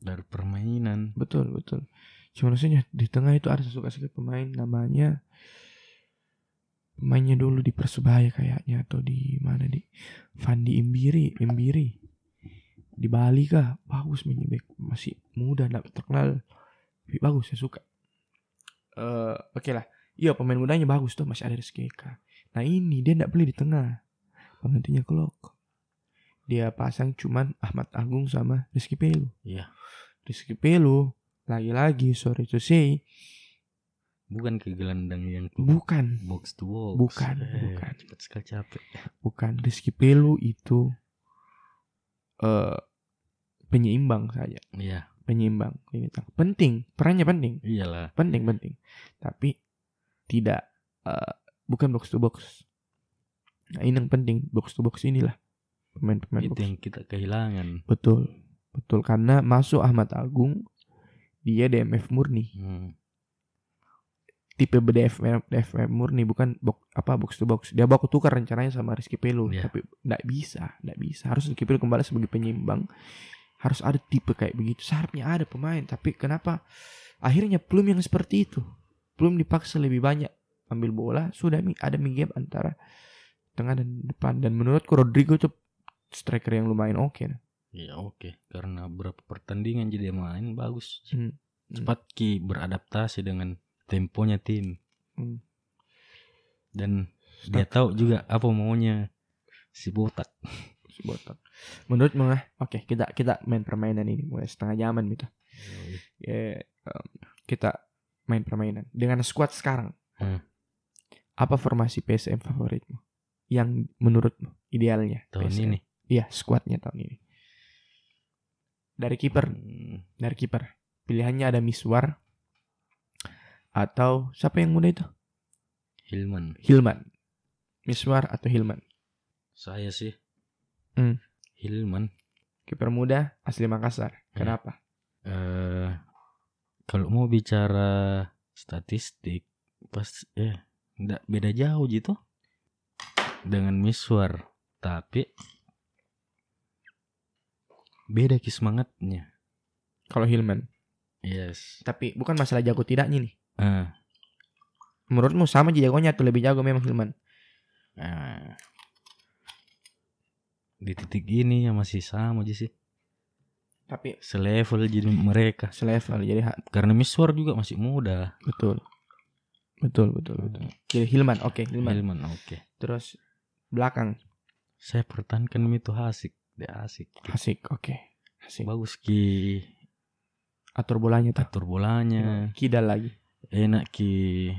dari permainan. Betul, betul. Cuma maksudnya di tengah itu ada suka sekali pemain namanya pemainnya dulu di Persebaya kayaknya atau di mana di Fandi Imbiri, Imbiri. Di Bali kah? Bagus mainnya back. masih muda enggak terkenal. Tapi bagus saya suka. Eh, oke lah. Iya pemain mudanya bagus tuh masih ada Rizky Eka. Nah ini dia enggak beli di tengah. Penggantinya Klok. Dia pasang cuman Ahmad Agung sama Rizky Pelu. Iya. Rizky Pelu lagi-lagi sorry to say bukan ke gelandang yang bukan. Box to box. Bukan, Eh, bukan. cepat sekali capek. Bukan. Rizky Pelu itu eh penyeimbang saja iya. Penyeimbang. Ini penting. Perannya penting. Iyalah. Penting penting. Tapi tidak eh, bukan box to box. Nah ini yang penting. Box to box inilah. Pemain-pemain itu box. yang kita kehilangan. Betul. Betul. Karena masuk Ahmad Agung dia DMF murni. Hmm. Tipe DFM DFM murni bukan box apa box to box. Dia baku tukar rencananya sama Rizky Pelu Iya. tapi nggak bisa nggak bisa. Harus Rizky Pelu kembali sebagai penyeimbang. Harus ada tipe kayak begitu. Seharusnya ada pemain tapi kenapa? Akhirnya belum yang seperti itu. Belum dipaksa lebih banyak ambil bola. Sudah ada mid gap antara tengah dan depan. Dan menurutku Rodrigo tuh striker yang lumayan oke. Nah. Iya oke. Karena berapa pertandingan jadi main bagus. Hmm. cepat ki beradaptasi dengan temponya tim Hmm. dan dia tahu juga apa maunya si botak si botak menurutmu ah oke kita kita main permainan ini mulai setengah jaman gitu ya em, kita main permainan dengan squad sekarang. Hmm. Apa formasi PSM favoritmu? Yang menurutmu idealnya tahun PSM? ini Iya, squadnya tahun ini. Dari kiper, Hmm, dari kiper. Pilihannya ada Miswar atau siapa yang muda itu? Hilman Hilman. Miswar atau Hilman? saya sih Hmm. Hilman Kiper muda asli Makassar. Ya. Kenapa? eh kalau mau bicara statistik pas eh nggak beda jauh gitu dengan Miswar tapi beda ki semangatnya Kalau Hilman. yes Tapi bukan masalah jago tidaknya nih. Eh Menurutmu sama aja jagonya atau lebih jago memang Hilman? eh, di titik ini ya masih sama aja sih Tapi selevel jadi mereka selevel jadi karena Miswar juga masih muda betul. Betul, betul, betul. Jadi Hilman, oke, Hilman. Hilman oke Terus belakang saya pertahankan itu asik dia asik Hasik, oke. Hasik. bagus ki Atur bolanya tuh. atur bolanya Kidal lagi. Enak ki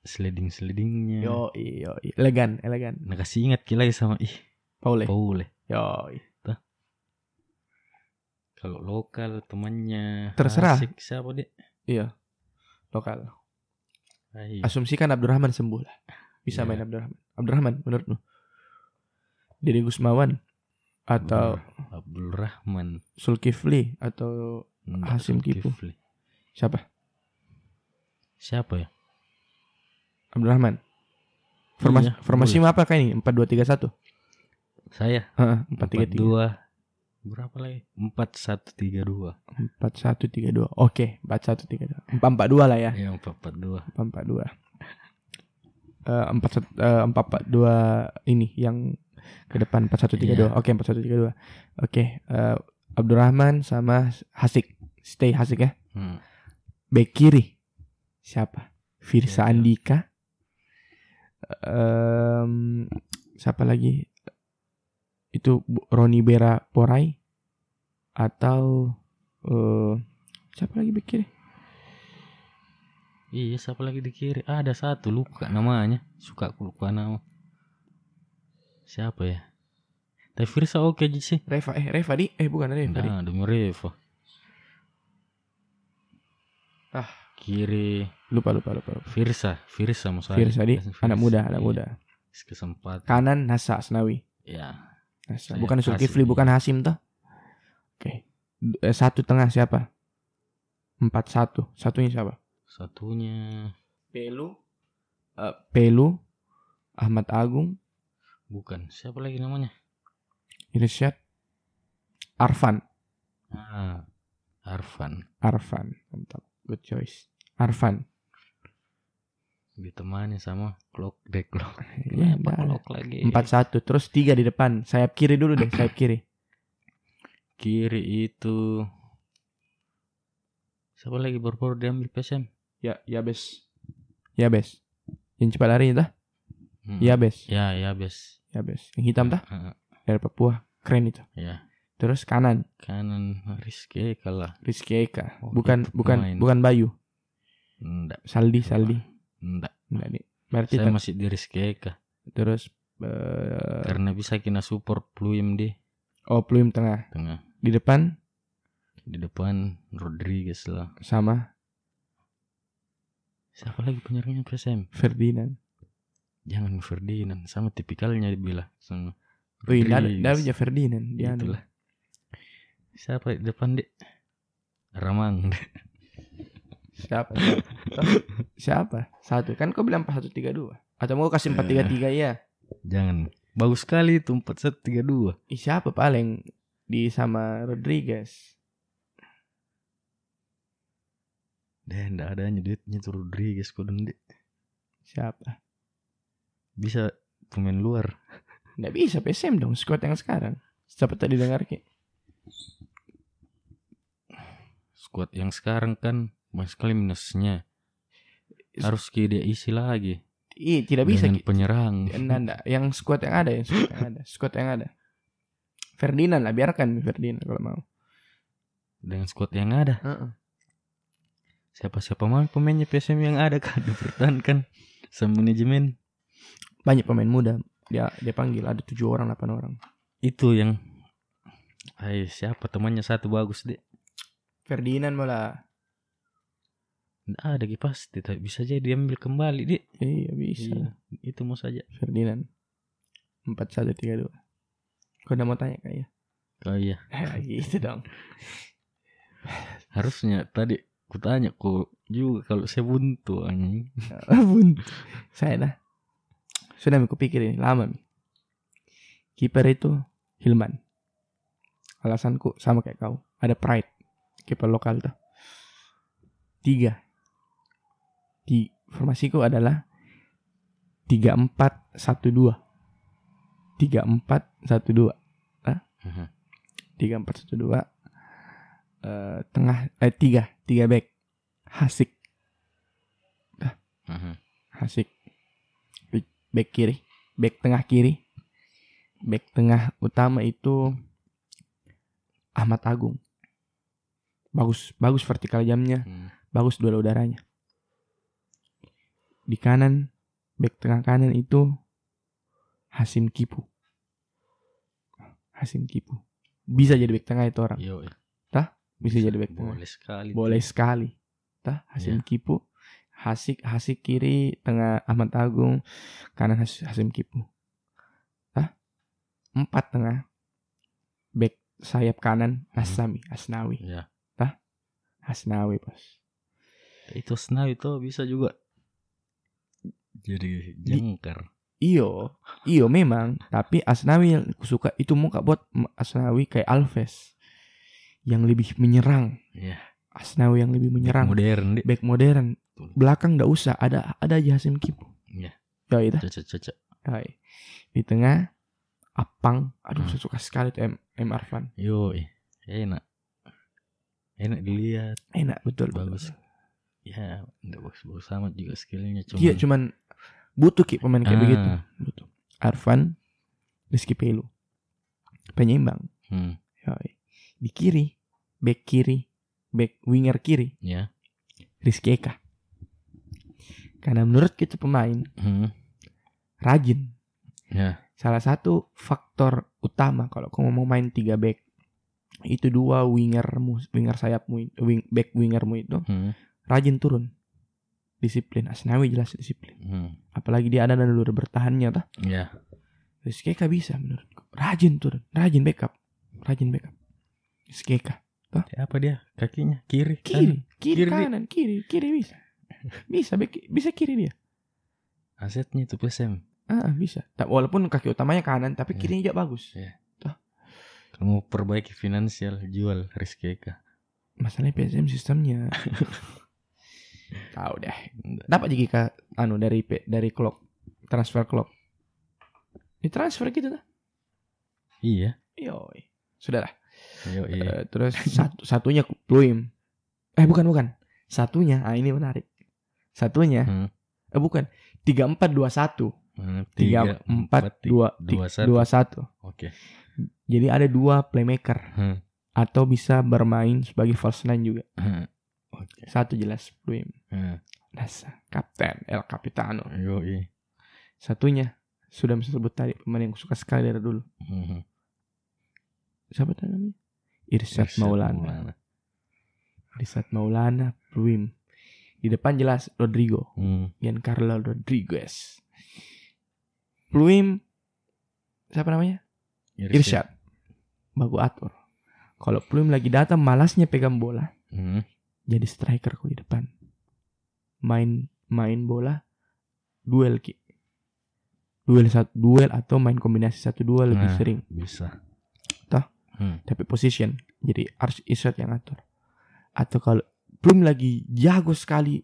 sliding slidingnya Yo, yo, elegan, elegan. nah kasih ingat ki lagi sama ih Paule. Paule Yo, kalau lokal temannya Terserah. asik siapa dia iya. Lokal. Ayo. Asumsikan Abdurrahman sembuh lah. Bisa Iya. main Abdurrahman. Abdurrahman menurutmu? Dede Gusmawan atau Abdul Rahman Sulkifli atau Enggak, Hasim Kipu. Siapa? Siapa ya Abdurrahman. Formasi Iya, formasi apa kayak ini? 4-2-3-1. saya Heeh, 4-3-3. dua berapa lagi empat satu tiga dua 4-1-3-2. Oke, 4-1-3-2. 4-4-2 lah ya. ya empat dua 4-4-2. Eh, 4 eh, 4-4-2 ini yang ke depan 4-1-3-2. Iya. Oke, 4-1-3-2. Oke, eh, Abdurrahman sama Hasik. Stay Hasik ya. hmm. Back kiri. Siapa? Firsa Siapa? Andika. Em, siapa lagi? Itu Roni Bera Porai atau eh siapa lagi kiri? Iya siapa lagi di kiri Ah, Ada satu lupa namanya Suka aku lupa nama Siapa ya Tapi Firsa oke aja sih Reva eh Reva di eh bukan Reva di. Nah demi Revo Ah. Kiri Lupa lupa lupa. lupa. Firsa Firsa maksudnya Firsa di anak muda, anak muda. Kesempatan Kanan Nasa Asnawi. Ya Nasa. Bukan Zulkifli, bukan Hasim toh. Oke. D- eh, satu tengah siapa? Empat satu. Satunya siapa? Satunya Pelu. eh, Pelu Ahmad Agung, Bukan. Siapa lagi namanya? Irsyad, Arfan, Ah, Arfan. Arfan, mantap, good choice. Arfan, Ditemani sama Clock Deck Clock. ya, Kenapa udah. Clock lagi? empat satu, terus tiga di depan, sayap kiri dulu deh, sayap kiri. Kiri itu Siapa lagi baru-baru diambil PSM? Ya, ya bes, ya bes, yang cepat lari itu, Hmm. ya bes, Ya, ya bes. ya bes, yang hitam tah Heeh, dari Papua, keren itu. Ya. Terus kanan, Kanan Rizky kalah. Rizky Eka, Oh, bukan itu bukan pemain. bukan Bayu, Enggak. Saldi, Saldi, Enggak. enggak nih. Berarti Saya masih di Rizky Eka. terus eh, Karena bisa kena support Pluyem di oh Pluim tengah, tengah. di depan Di depan Rodriguez lah. sama Siapa lagi penyerangnya PSM? Ferdinand. Jangan Ferdinand. Sama tipikalnya dibilang. Sama Oh iya, aja Ferdinand dia anu. Itulah. Siapa di depan dek? Ramang. Siapa? Siapa? Satu. Kan kau bilang 4132. Atau mau kasih 433 ya? Jangan. Bagus sekali itu 4132. Ih, siapa paling di sama Rodriguez? Deh, enggak adanya duitnya tuh Rodriguez kok dek. Siapa? Bisa pemain luar. Nggak bisa PSM dong squad yang sekarang. Siapa tadi dengar ki? Squad yang sekarang kan banyak sekali minusnya. Harus dia isi lagi. Ih, tidak bisa Dengan penyerang. Nah, enggak. Yang squad yang ada, yang squad yang ada, squad yang ada. Ferdinand lah, biarkan Ferdinand kalau mau. Dengan squad yang ada. Heeh. Siapa-siapa mau pemainnya PSM yang ada kan dipertahankan sama manajemen. Banyak pemain muda. Dia dia panggil ada tujuh orang, delapan orang. Itu yang Ayo siapa temannya satu bagus deh. Ferdinand malah. Nggak ada Ki, pasti tapi bisa jadi diambil kembali deh. Iya bisa. Iya, itu mau saja. Ferdinand. Empat satu tiga dua. Kau udah mau tanya kayaknya? Oh iya, gitu dong. harusnya tadi kutanya kok juga kalau saya buntu anjing. Bun. Saya dah. Sudah aku pikir ini lama nih. Kiper itu Hilman. Alasanku sama kayak kau. Ada pride. Kiper lokal tuh. Tiga. Di formasiku adalah tiga empat satu dua. Tiga empat satu dua. Mhm. Tiga empat satu dua. Eh, tengah eh tiga tiga back Hasik Mhm. Hasik Back- back kiri back tengah kiri back tengah utama itu Ahmad Agung bagus bagus vertikal jamnya Hmm. bagus duel udaranya di kanan back tengah kanan itu Hasim Kipu. Hasim Kipu. Bisa jadi back tengah itu orang. Yo, iya. bisa jadi back tengah. Boleh sekali. boleh sekali. Tah? Hasim Kipu. Hasik Hasik kiri tengah Ahmad Agung kanan Has- Hasim Kipu. Tah? Empat tengah. Back sayap kanan Asami Asnawi. Ya. Asnawi bos. Itu Snawi itu bisa juga jadi jengkar. iyo iyo memang tapi Asnawi yang aku suka itu muka buat Asnawi kayak Alves yang lebih menyerang Iya. Asnawi yang lebih menyerang Modern deh. back modern Betul. belakang ndak usah ada ada aja Hasim Kipu Iya. ya itu. Hai. Di tengah Apang. Aduh, Hmm. saya suka sekali tuh M, M Arfan. Yo, enak. Enak dilihat, Enak betul. bagus. Ya, enggak bagus-bagus amat juga skillnya cuma. Iya, cuman butuh ki pemain kayak Ah. begitu. Butuh. Arfan, Rizky Pelu. Penyeimbang. Hmm, Yoi. Di kiri, back kiri, back winger kiri, ya. Rizky Eka. Karena menurut kita pemain Hmm, rajin. ya. Salah satu faktor utama kalau kamu mau main tiga back itu dua wingermu, winger sayapmu, wing, back wingermu itu Hmm, rajin turun. Disiplin. Asnawi jelas disiplin. hmm, Apalagi dia ada dan dulu bertahannya tah. ya. Rizky Eka bisa menurutku. Rajin turun, rajin backup. Rajin backup. Rizky Eka. Apa dia? Kakinya kiri, Kiri, kiri, Kiri di- kanan, kiri, kiri bisa. Bisa bisa kiri dia. Asetnya itu PSM. Ah, bisa. Ta- Walaupun kaki utamanya kanan, tapi Iya. kirinya juga bagus. Iya. Kalau mau perbaiki finansial, jual Rizky Eka. Masalahnya PSM sistemnya. Tahu deh. Dapat jika anu dari dari klub transfer klub. Di transfer gitu dah. Iya. Yoi. Sudahlah. Yo, iya. Eh, terus satu satunya Pluim. Eh bukan bukan. Satunya, ah ini menarik. Satunya, Hmm. eh bukan. Tiga empat dua satu. Hmm, Tiga empat dua satu. dua satu. Oke. Jadi ada dua playmaker Hmm. atau bisa bermain sebagai false nine juga. Hmm. Oke. Satu jelas Pluim. Hmm. Dasar kapten El Capitano. Yo. Satunya sudah bisa sebut tadi pemain yang suka sekali dari dulu. Hmm. Siapa tadi namanya? Irsyad Irsyad Maulana. Irsyad Maulana, Pluim. Di depan jelas Rodrigo. Hmm. Giancarlo Rodriguez. Pluim siapa namanya? Irsyad. Bagu atur. Kalau Pluim lagi datang malasnya pegang bola, Hmm. Jadi striker kok di depan. Main main bola duel ki. Duel satu duel atau main kombinasi satu dua lebih Nah. sering. Bisa. Toh? Hmm. Tapi position. Jadi harus Irsyad yang atur. Atau kalau Pluim lagi jago sekali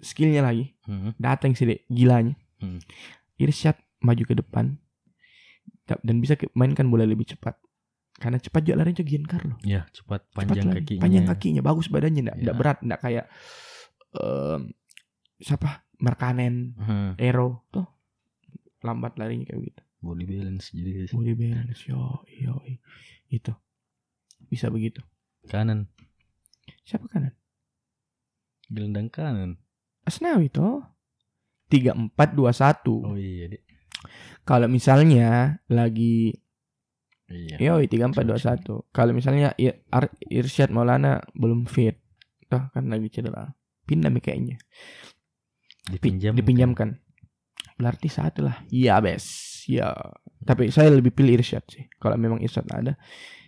skillnya lagi, Hmm. datang sih deh gilanya. Hmm. Irsyad maju ke depan dan bisa mainkan bola lebih cepat. Karena cepat juga larinya Giancarlo. Ya, cepat Cepat panjang lari. kakinya. Panjang kakinya, bagus badannya, enggak, Ya. berat, enggak kayak em, siapa? Markanen, Hmm. Ero tuh lambat larinya kayak gitu. Body balance jadi Body balance, yo, yo, itu bisa begitu. kanan, Siapa kanan? gelandang kanan. Asnawi toh. Tiga empat dua satu. Oh iya, Dek. Kalau misalnya lagi Iya. Yoi tiga empat dua satu. Kalau misalnya Ir Irsyad Maulana belum fit, toh kan lagi cedera, pindah nih kayaknya, Pi- Dipinjam. dipinjamkan. Berarti satu lah. Iya bes, ya. Tapi saya lebih pilih Irsyad sih. Kalau memang Irsyad ada,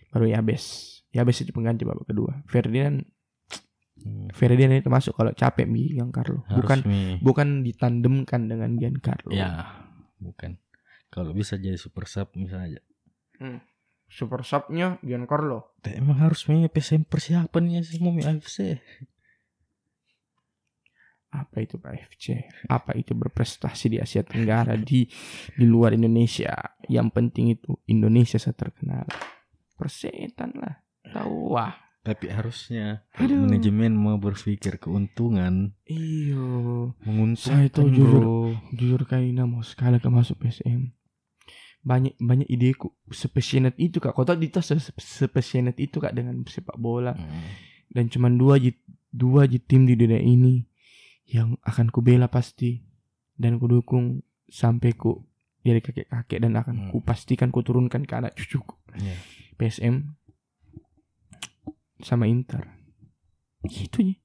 baru ya bes. Ya bes itu pengganti babak kedua. Ferdinand, Hmm. Ferdinand itu masuk kalau capek mi Giancarlo. Harus Bukan mi- bukan ditandemkan dengan Giancarlo. Ya, bukan. Kalau bisa jadi super sub misalnya. Super subnya Giancarlo. Tapi emang harus PSM persiapannya semua AFC. apa itu PFC apa itu berprestasi di Asia Tenggara di di luar Indonesia? Yang penting itu Indonesia saya terkenal. Persetan lah. Tahu wah. Tapi harusnya Aduh. manajemen mau berpikir keuntungan, iyo. Menguntungkan Saya tuh jujur- bro. jujur kayaknya mau sekali ke masuk PSM banyak banyak ideku sepassionate itu kak. Tahu Dita se- sepassionate itu kak dengan sepak bola. Hmm. dan cuman dua dua tim di dunia ini yang akan ku bela pasti dan ku dukung sampai ku jadi kakek-kakek dan akan Hmm. ku pastikan ku turunkan ke anak cucuku Iya. PSM sama Inter. Gitu ya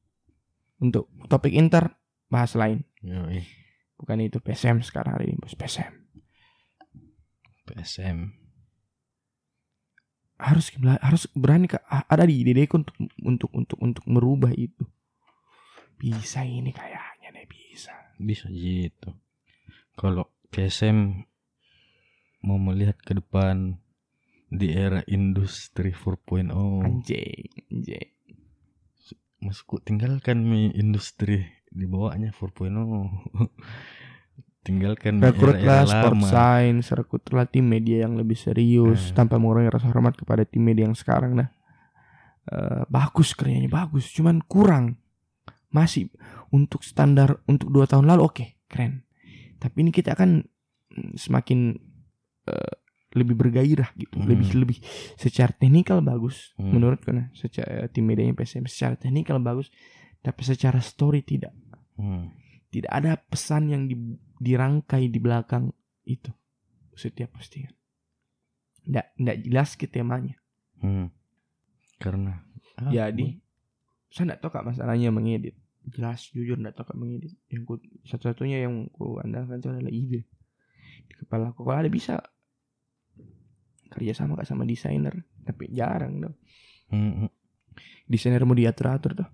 untuk topik Inter bahas lain. Yoi. bukan itu PSM sekarang hari ini bos. PSM PSM. harus harus berani kak. A- ada di dedeku untuk untuk untuk untuk merubah itu. Bisa ini kayaknya nih bisa. Bisa gitu. Kalau PSM mau melihat ke depan di era industri 4.0 anjing anjing. Masku tinggalkan mi industri di bawahnya 4.0 tinggalkan mi rekrutlah era-era sport lama. science rekrutlah tim media yang lebih serius Hmm. tanpa mengurangi rasa hormat kepada tim media yang sekarang nah Eh, bagus karyanya bagus cuman kurang masih untuk standar untuk dua tahun lalu oke keren tapi ini kita akan mm, semakin eh, lebih bergairah gitu Hmm. lebih lebih secara teknikal bagus Hmm. menurutku nah secara tim medianya PSM secara teknikal bagus tapi secara story tidak Hmm. Tidak ada pesan yang di- dirangkai di belakang itu setiap postingan. Nggak, nggak jelas ke temanya. Hmm. Karena ah, Jadi saya nggak tahu kak masalahnya mengedit. Jelas jujur nggak tahu kak mengedit. Yang ku, satu-satunya yang ku andalkan itu adalah ide di kepala aku. Kalau ada bisa kerja sama kak sama desainer, tapi jarang dong. hmm, hmm. Desainer mau diatur-atur tuh.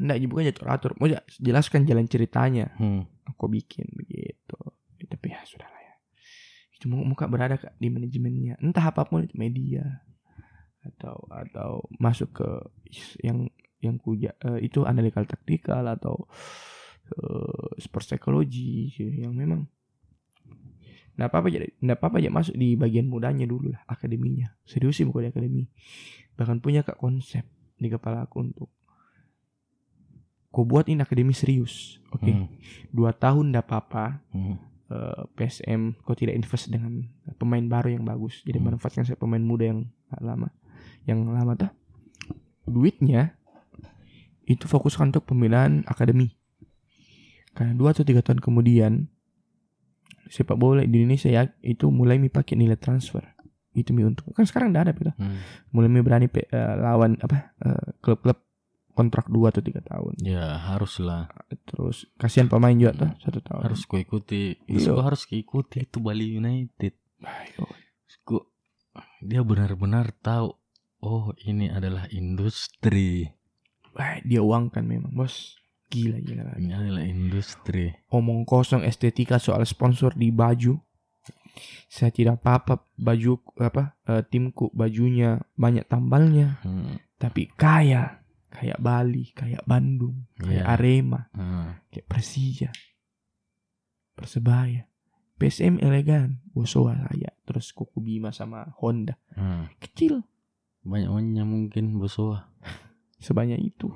Nggak, bukan atur-atur. Mau ja- jelaskan jalan ceritanya. Hmm. Aku bikin begitu. itu mau muka berada di manajemennya entah apa pun itu media atau atau masuk ke yang yang kuja eh, itu analikal taktikal atau eh, sport psychology yang memang Nggak apa-apa aja, nggak apa-apa aja masuk di bagian mudanya dulu lah, akademinya. Serius sih bukan di akademi. Bahkan punya kak konsep di kepala aku untuk kau buat ini akademi serius, oke? Hmm. Dua tahun nggak apa-apa. Hmm. eh, PSM kau tidak invest dengan pemain baru yang bagus. Jadi Hmm. manfaatkan saya pemain muda yang lama, yang lama tuh duitnya itu fokuskan untuk pembinaan akademi. Karena dua atau tiga tahun kemudian sepak bola di Indonesia ya itu mulai mi pakai nilai transfer itu mi untuk kan sekarang udah ada gitu Hmm. mulai mi berani pe- eh, lawan apa eh, klub-klub kontrak dua atau tiga tahun Ya haruslah terus kasihan pemain juga tuh satu tahun harus ku ikuti. Iya. Gua harus ikuti itu Bali United. Ayo. Gua, dia benar-benar tahu. Oh ini adalah industri. Wah, dia uangkan memang bos gila gila Ini adalah industri. omong kosong estetika soal sponsor di baju saya tidak apa-apa baju apa eh, timku bajunya banyak tambalnya Hmm. tapi kaya kayak Bali kayak Bandung kayak Iya. Arema Hmm. kayak Persija Persebaya PSM elegan Bosowa saya terus Kuku Bima sama Honda Hmm. kecil Banyak-banyak mungkin Bosowa. sebanyak itu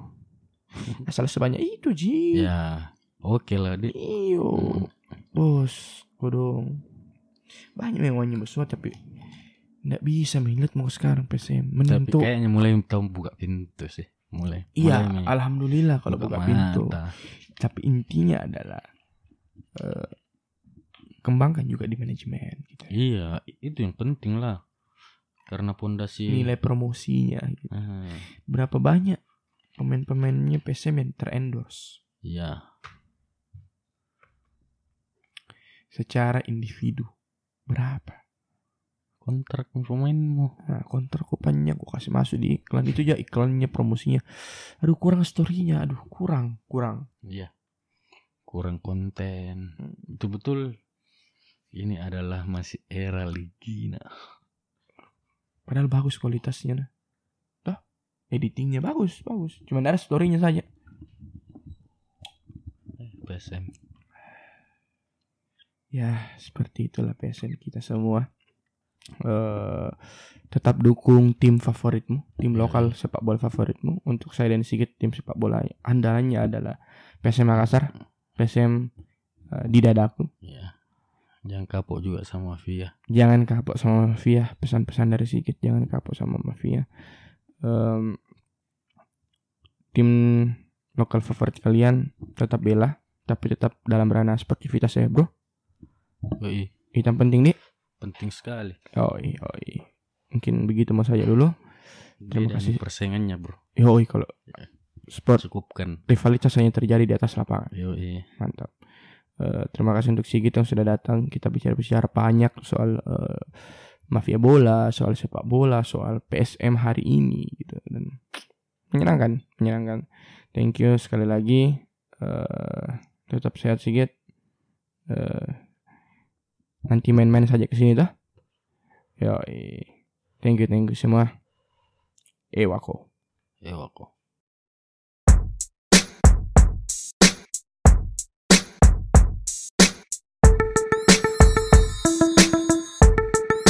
asal sebanyak itu Ji Ya, oke lah deh. iyo Hmm. bos kodong banyak memangnya Bosowa tapi nggak bisa melihat mau sekarang PSM Tapi menentu kayaknya mulai tahu buka pintu sih. Mulai. iya mulai, alhamdulillah kalau buka, pintu mata. tapi intinya adalah eh, kembangkan juga di manajemen gitu. Iya, itu yang penting lah. Karena pondasi nilai promosinya gitu. Ah, berapa banyak pemain-pemainnya PSM yang terendorse iya. secara individu berapa Kontrak pemainmu. nah kontrak kupannya gue kasih masuk di iklan itu aja iklannya promosinya aduh kurang storynya aduh kurang kurang Iya. Kurang konten. Hmm. Betul-betul ini adalah masih era Ligina. padahal bagus kualitasnya nah Toh, editingnya bagus bagus cuma ada storynya saja Eh, PSM. ya seperti itulah PSN kita semua eh tetap dukung tim favoritmu tim Ya. lokal sepak bola favoritmu. Untuk saya dan Sigit tim sepak bola andalannya adalah PSM Makassar PSM eh, di dadaku. Iya. Jangan kapok juga sama Via. jangan kapok sama mafia. Pesan-pesan dari Sigit jangan kapok sama mafia. Em, tim lokal favorit kalian tetap bela tapi tetap dalam ranah sportivitas ya bro. Yoi, itu yang penting nih penting sekali. Yoi, yoi. Mungkin begitu mas saja dulu. Terima kasih. persaingannya, Bro. Yoi, kalau sport Cukupkan. rivalitas hanya terjadi di atas lapangan. Yoi. Mantap. Eh, terima kasih untuk Sigit yang sudah datang. Kita bicara-bicara banyak soal eh, mafia bola, soal sepak bola, soal PSM hari ini gitu dan menyenangkan, menyenangkan. Thank you sekali lagi. Eh, tetap sehat Sigit. Eh, nanti main-main saja ke sini dah. Yoi. Thank you, thank you semua. Ewako. Ewako.